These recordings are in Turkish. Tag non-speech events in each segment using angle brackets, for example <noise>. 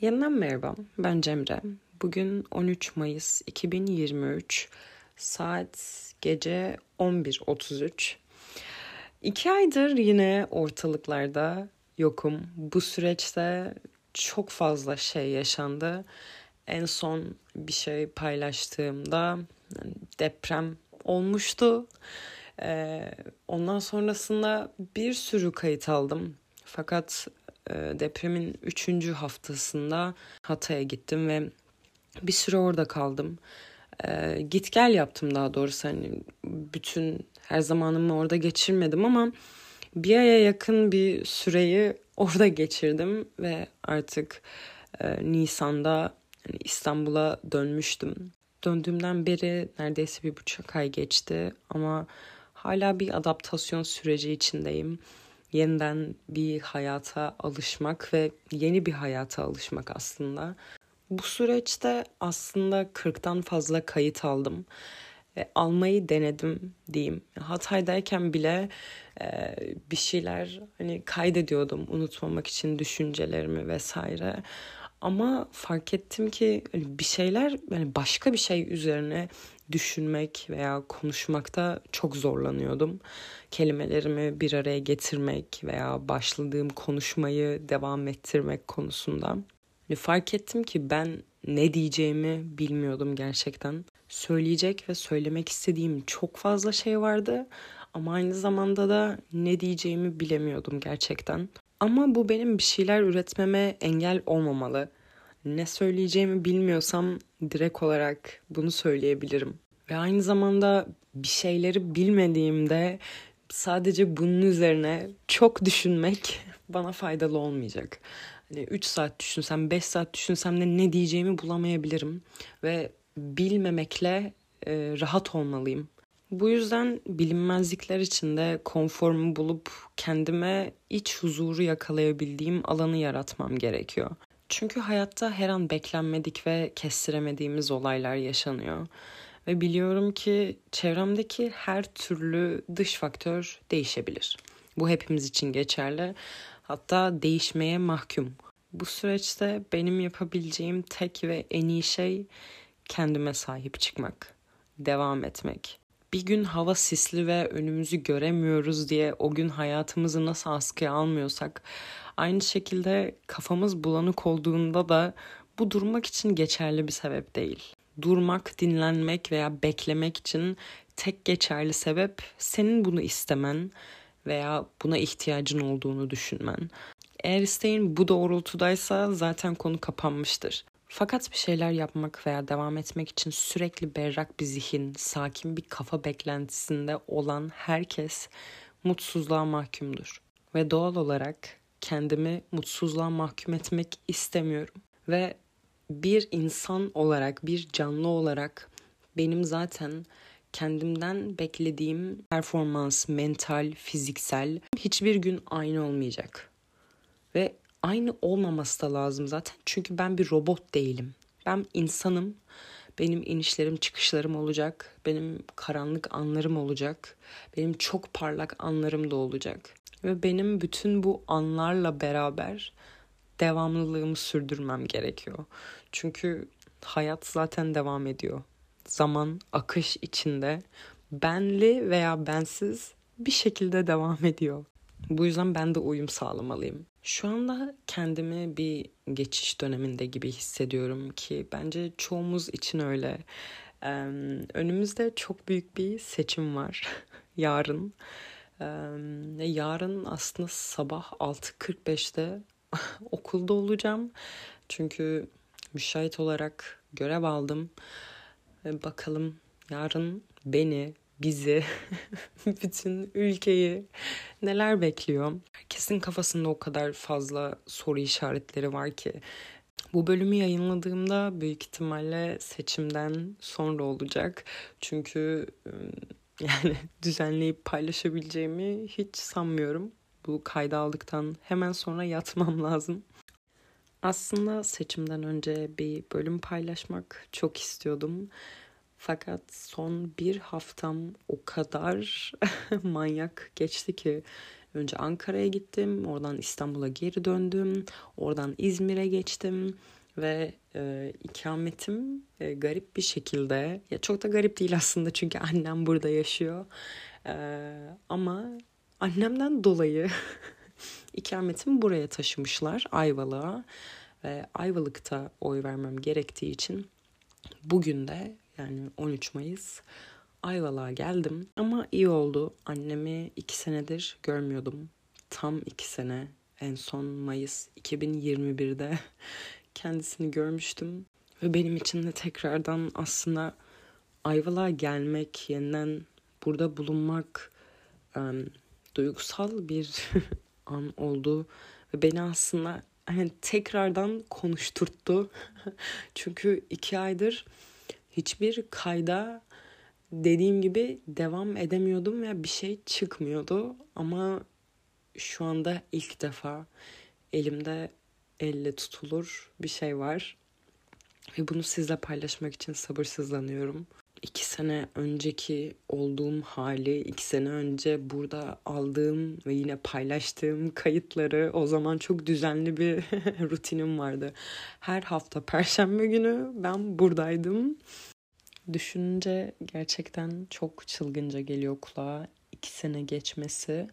Yeniden merhaba, ben Cemre. Bugün 13 Mayıs 2023, saat gece 11.33. İki aydır yine ortalıklarda yokum. Bu süreçte çok fazla şey yaşandı. En son bir şey paylaştığımda deprem olmuştu. Ee, ondan sonrasında bir sürü kayıt aldım. Fakat depremin üçüncü haftasında Hatay'a gittim ve bir süre orada kaldım. E, git gel yaptım daha doğrusu. Hani bütün her zamanımı orada geçirmedim ama bir aya yakın bir süreyi orada geçirdim ve artık e, Nisan'da yani İstanbul'a dönmüştüm. Döndüğümden beri neredeyse bir buçuk ay geçti ama hala bir adaptasyon süreci içindeyim yeniden bir hayata alışmak ve yeni bir hayata alışmak aslında. Bu süreçte aslında 40'tan fazla kayıt aldım. E, almayı denedim diyeyim. Hatay'dayken bile e, bir şeyler hani kaydediyordum unutmamak için düşüncelerimi vesaire. Ama fark ettim ki hani bir şeyler yani başka bir şey üzerine düşünmek veya konuşmakta çok zorlanıyordum. Kelimelerimi bir araya getirmek veya başladığım konuşmayı devam ettirmek konusunda. Fark ettim ki ben ne diyeceğimi bilmiyordum gerçekten. Söyleyecek ve söylemek istediğim çok fazla şey vardı ama aynı zamanda da ne diyeceğimi bilemiyordum gerçekten. Ama bu benim bir şeyler üretmeme engel olmamalı. Ne söyleyeceğimi bilmiyorsam direkt olarak bunu söyleyebilirim. Ve aynı zamanda bir şeyleri bilmediğimde sadece bunun üzerine çok düşünmek <laughs> bana faydalı olmayacak. Hani 3 saat düşünsem, 5 saat düşünsem de ne diyeceğimi bulamayabilirim. Ve bilmemekle e, rahat olmalıyım. Bu yüzden bilinmezlikler içinde konformu bulup kendime iç huzuru yakalayabildiğim alanı yaratmam gerekiyor. Çünkü hayatta her an beklenmedik ve kestiremediğimiz olaylar yaşanıyor. Ve biliyorum ki çevremdeki her türlü dış faktör değişebilir. Bu hepimiz için geçerli. Hatta değişmeye mahkum. Bu süreçte benim yapabileceğim tek ve en iyi şey kendime sahip çıkmak, devam etmek. Bir gün hava sisli ve önümüzü göremiyoruz diye o gün hayatımızı nasıl askıya almıyorsak aynı şekilde kafamız bulanık olduğunda da bu durmak için geçerli bir sebep değil. Durmak, dinlenmek veya beklemek için tek geçerli sebep senin bunu istemen veya buna ihtiyacın olduğunu düşünmen. Eğer isteğin bu doğrultudaysa zaten konu kapanmıştır. Fakat bir şeyler yapmak veya devam etmek için sürekli berrak bir zihin, sakin bir kafa beklentisinde olan herkes mutsuzluğa mahkumdur. Ve doğal olarak kendimi mutsuzluğa mahkum etmek istemiyorum. Ve bir insan olarak, bir canlı olarak benim zaten kendimden beklediğim performans, mental, fiziksel hiçbir gün aynı olmayacak. Ve aynı olmaması da lazım zaten. Çünkü ben bir robot değilim. Ben insanım. Benim inişlerim, çıkışlarım olacak. Benim karanlık anlarım olacak. Benim çok parlak anlarım da olacak. Ve benim bütün bu anlarla beraber devamlılığımı sürdürmem gerekiyor. Çünkü hayat zaten devam ediyor. Zaman akış içinde benli veya bensiz bir şekilde devam ediyor. Bu yüzden ben de uyum sağlamalıyım. Şu anda kendimi bir geçiş döneminde gibi hissediyorum ki bence çoğumuz için öyle. Ee, önümüzde çok büyük bir seçim var <laughs> yarın. Ee, yarın aslında sabah 6.45'te <laughs> okulda olacağım. Çünkü müşahit olarak görev aldım. Bakalım yarın beni, bizi, <laughs> bütün ülkeyi neler bekliyor? Herkesin kafasında o kadar fazla soru işaretleri var ki. Bu bölümü yayınladığımda büyük ihtimalle seçimden sonra olacak. Çünkü yani <laughs> düzenleyip paylaşabileceğimi hiç sanmıyorum. Bu kayda aldıktan hemen sonra yatmam <laughs> lazım. Aslında seçimden önce bir bölüm paylaşmak çok istiyordum. Fakat son bir haftam o kadar <laughs> manyak geçti ki önce Ankara'ya gittim, oradan İstanbul'a geri döndüm, oradan İzmir'e geçtim ve e, ikametim e, garip bir şekilde ya çok da garip değil aslında çünkü annem burada yaşıyor e, ama annemden dolayı <laughs> ikametimi buraya taşımışlar Ayvalık'a ve Ayvalık'ta oy vermem gerektiği için bugün de yani 13 Mayıs Ayvalık'a geldim ama iyi oldu annemi iki senedir görmüyordum tam iki sene en son Mayıs 2021'de <laughs> kendisini görmüştüm. Ve benim için de tekrardan aslında Ayvalık'a gelmek, yeniden burada bulunmak um, duygusal bir <laughs> an oldu. Ve beni aslında hani tekrardan konuşturttu. <laughs> Çünkü iki aydır hiçbir kayda dediğim gibi devam edemiyordum ve bir şey çıkmıyordu. Ama şu anda ilk defa elimde elle tutulur bir şey var. Ve bunu sizle paylaşmak için sabırsızlanıyorum. İki sene önceki olduğum hali, iki sene önce burada aldığım ve yine paylaştığım kayıtları o zaman çok düzenli bir <laughs> rutinim vardı. Her hafta perşembe günü ben buradaydım. Düşününce gerçekten çok çılgınca geliyor kulağa. iki sene geçmesi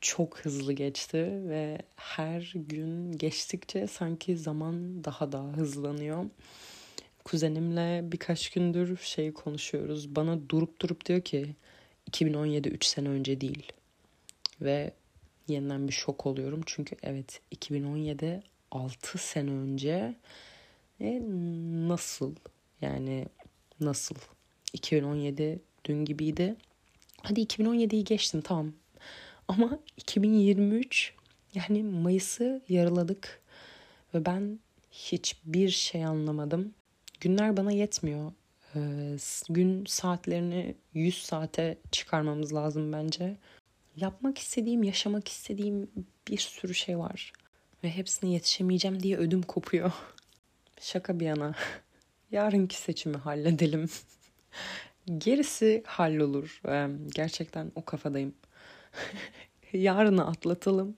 çok hızlı geçti ve her gün geçtikçe sanki zaman daha da hızlanıyor. Kuzenimle birkaç gündür şey konuşuyoruz. Bana durup durup diyor ki 2017 3 sene önce değil. Ve yeniden bir şok oluyorum. Çünkü evet 2017 6 sene önce e, nasıl yani nasıl 2017 dün gibiydi. Hadi 2017'yi geçtim tamam ama 2023 yani Mayıs'ı yarıladık ve ben hiçbir şey anlamadım. Günler bana yetmiyor. Ee, gün saatlerini 100 saate çıkarmamız lazım bence. Yapmak istediğim, yaşamak istediğim bir sürü şey var. Ve hepsine yetişemeyeceğim diye ödüm kopuyor. <laughs> Şaka bir yana. <laughs> Yarınki seçimi halledelim. <laughs> Gerisi hallolur. Ee, gerçekten o kafadayım. Yarını atlatalım.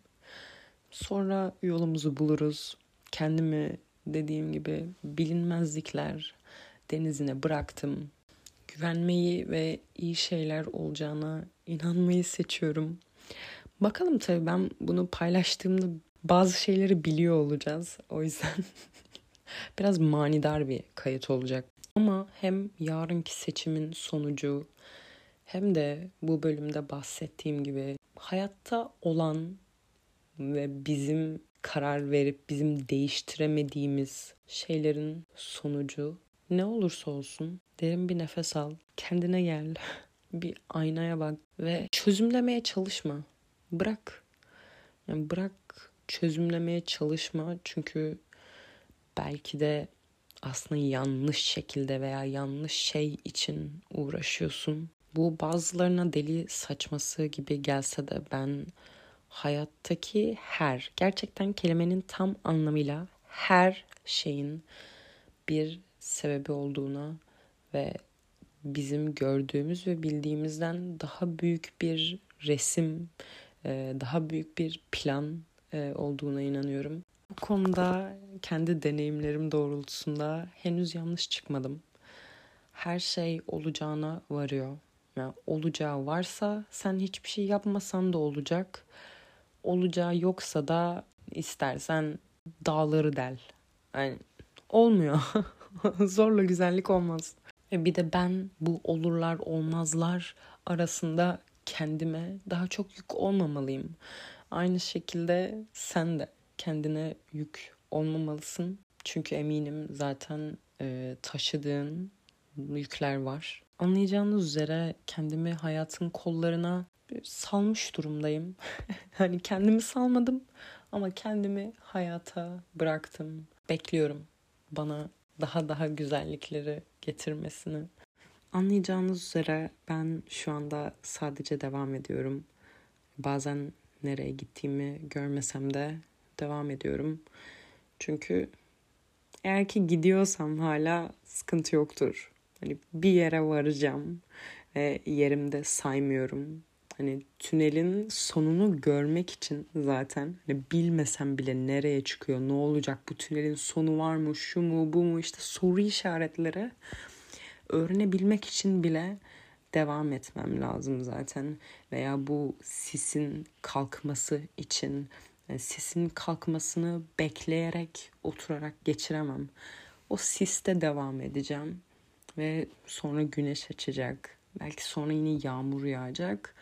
Sonra yolumuzu buluruz. Kendimi dediğim gibi bilinmezlikler denizine bıraktım. Güvenmeyi ve iyi şeyler olacağına inanmayı seçiyorum. Bakalım tabii ben bunu paylaştığımda bazı şeyleri biliyor olacağız. O yüzden <laughs> biraz manidar bir kayıt olacak. Ama hem yarınki seçimin sonucu hem de bu bölümde bahsettiğim gibi hayatta olan ve bizim karar verip bizim değiştiremediğimiz şeylerin sonucu ne olursa olsun derin bir nefes al, kendine gel, <laughs> bir aynaya bak ve çözümlemeye çalışma. Bırak. Yani bırak çözümlemeye çalışma çünkü belki de aslında yanlış şekilde veya yanlış şey için uğraşıyorsun. Bu bazılarına deli saçması gibi gelse de ben hayattaki her, gerçekten kelimenin tam anlamıyla her şeyin bir sebebi olduğuna ve bizim gördüğümüz ve bildiğimizden daha büyük bir resim, e, daha büyük bir plan e, olduğuna inanıyorum. Bu konuda kendi deneyimlerim doğrultusunda henüz yanlış çıkmadım. Her şey olacağına varıyor. Yani olacağı varsa sen hiçbir şey yapmasan da olacak. Olacağı yoksa da istersen dağları del. Yani olmuyor. <laughs> Zorla güzellik olmaz. Ve bir de ben bu olurlar olmazlar arasında kendime daha çok yük olmamalıyım. Aynı şekilde sen de kendine yük olmamalısın. Çünkü eminim zaten e, taşıdığın yükler var. Anlayacağınız üzere kendimi hayatın kollarına salmış durumdayım. <laughs> hani kendimi salmadım ama kendimi hayata bıraktım. Bekliyorum bana daha daha güzellikleri getirmesini. Anlayacağınız üzere ben şu anda sadece devam ediyorum. Bazen nereye gittiğimi görmesem de devam ediyorum. Çünkü eğer ki gidiyorsam hala sıkıntı yoktur. Hani bir yere varacağım ve yerimde saymıyorum. Hani tünelin sonunu görmek için zaten hani bilmesem bile nereye çıkıyor, ne olacak, bu tünelin sonu var mı, şu mu, bu mu işte soru işaretleri öğrenebilmek için bile devam etmem lazım zaten. Veya bu sisin kalkması için yani sisin kalkmasını bekleyerek, oturarak geçiremem. O siste devam edeceğim ve sonra güneş açacak. Belki sonra yine yağmur yağacak.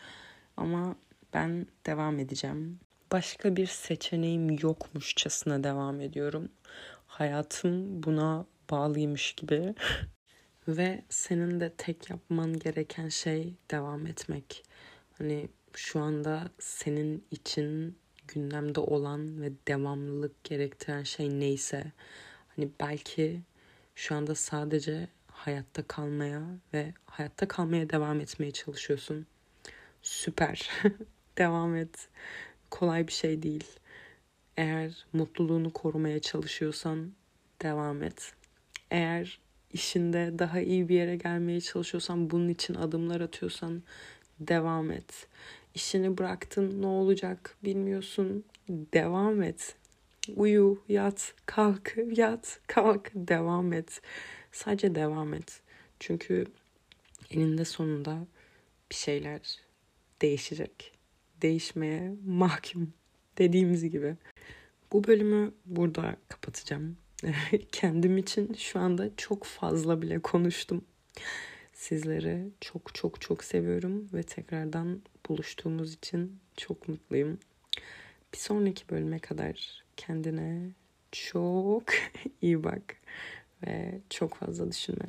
Ama ben devam edeceğim. Başka bir seçeneğim yokmuşçasına devam ediyorum. Hayatım buna bağlıymış gibi. <laughs> Ve senin de tek yapman gereken şey devam etmek. Hani şu anda senin için gündemde olan ve devamlılık gerektiren şey neyse. Hani belki şu anda sadece hayatta kalmaya ve hayatta kalmaya devam etmeye çalışıyorsun. Süper. <laughs> devam et. Kolay bir şey değil. Eğer mutluluğunu korumaya çalışıyorsan devam et. Eğer işinde daha iyi bir yere gelmeye çalışıyorsan, bunun için adımlar atıyorsan devam et. İşini bıraktın ne olacak bilmiyorsun. Devam et. Uyu, yat, kalk, yat, kalk, devam et. Sadece devam et. Çünkü eninde sonunda bir şeyler değişecek. Değişmeye mahkum dediğimiz gibi. Bu bölümü burada kapatacağım. <laughs> Kendim için şu anda çok fazla bile konuştum. Sizleri çok çok çok seviyorum ve tekrardan buluştuğumuz için çok mutluyum. Bir sonraki bölüme kadar kendine çok <laughs> iyi bak ve çok fazla düşünme.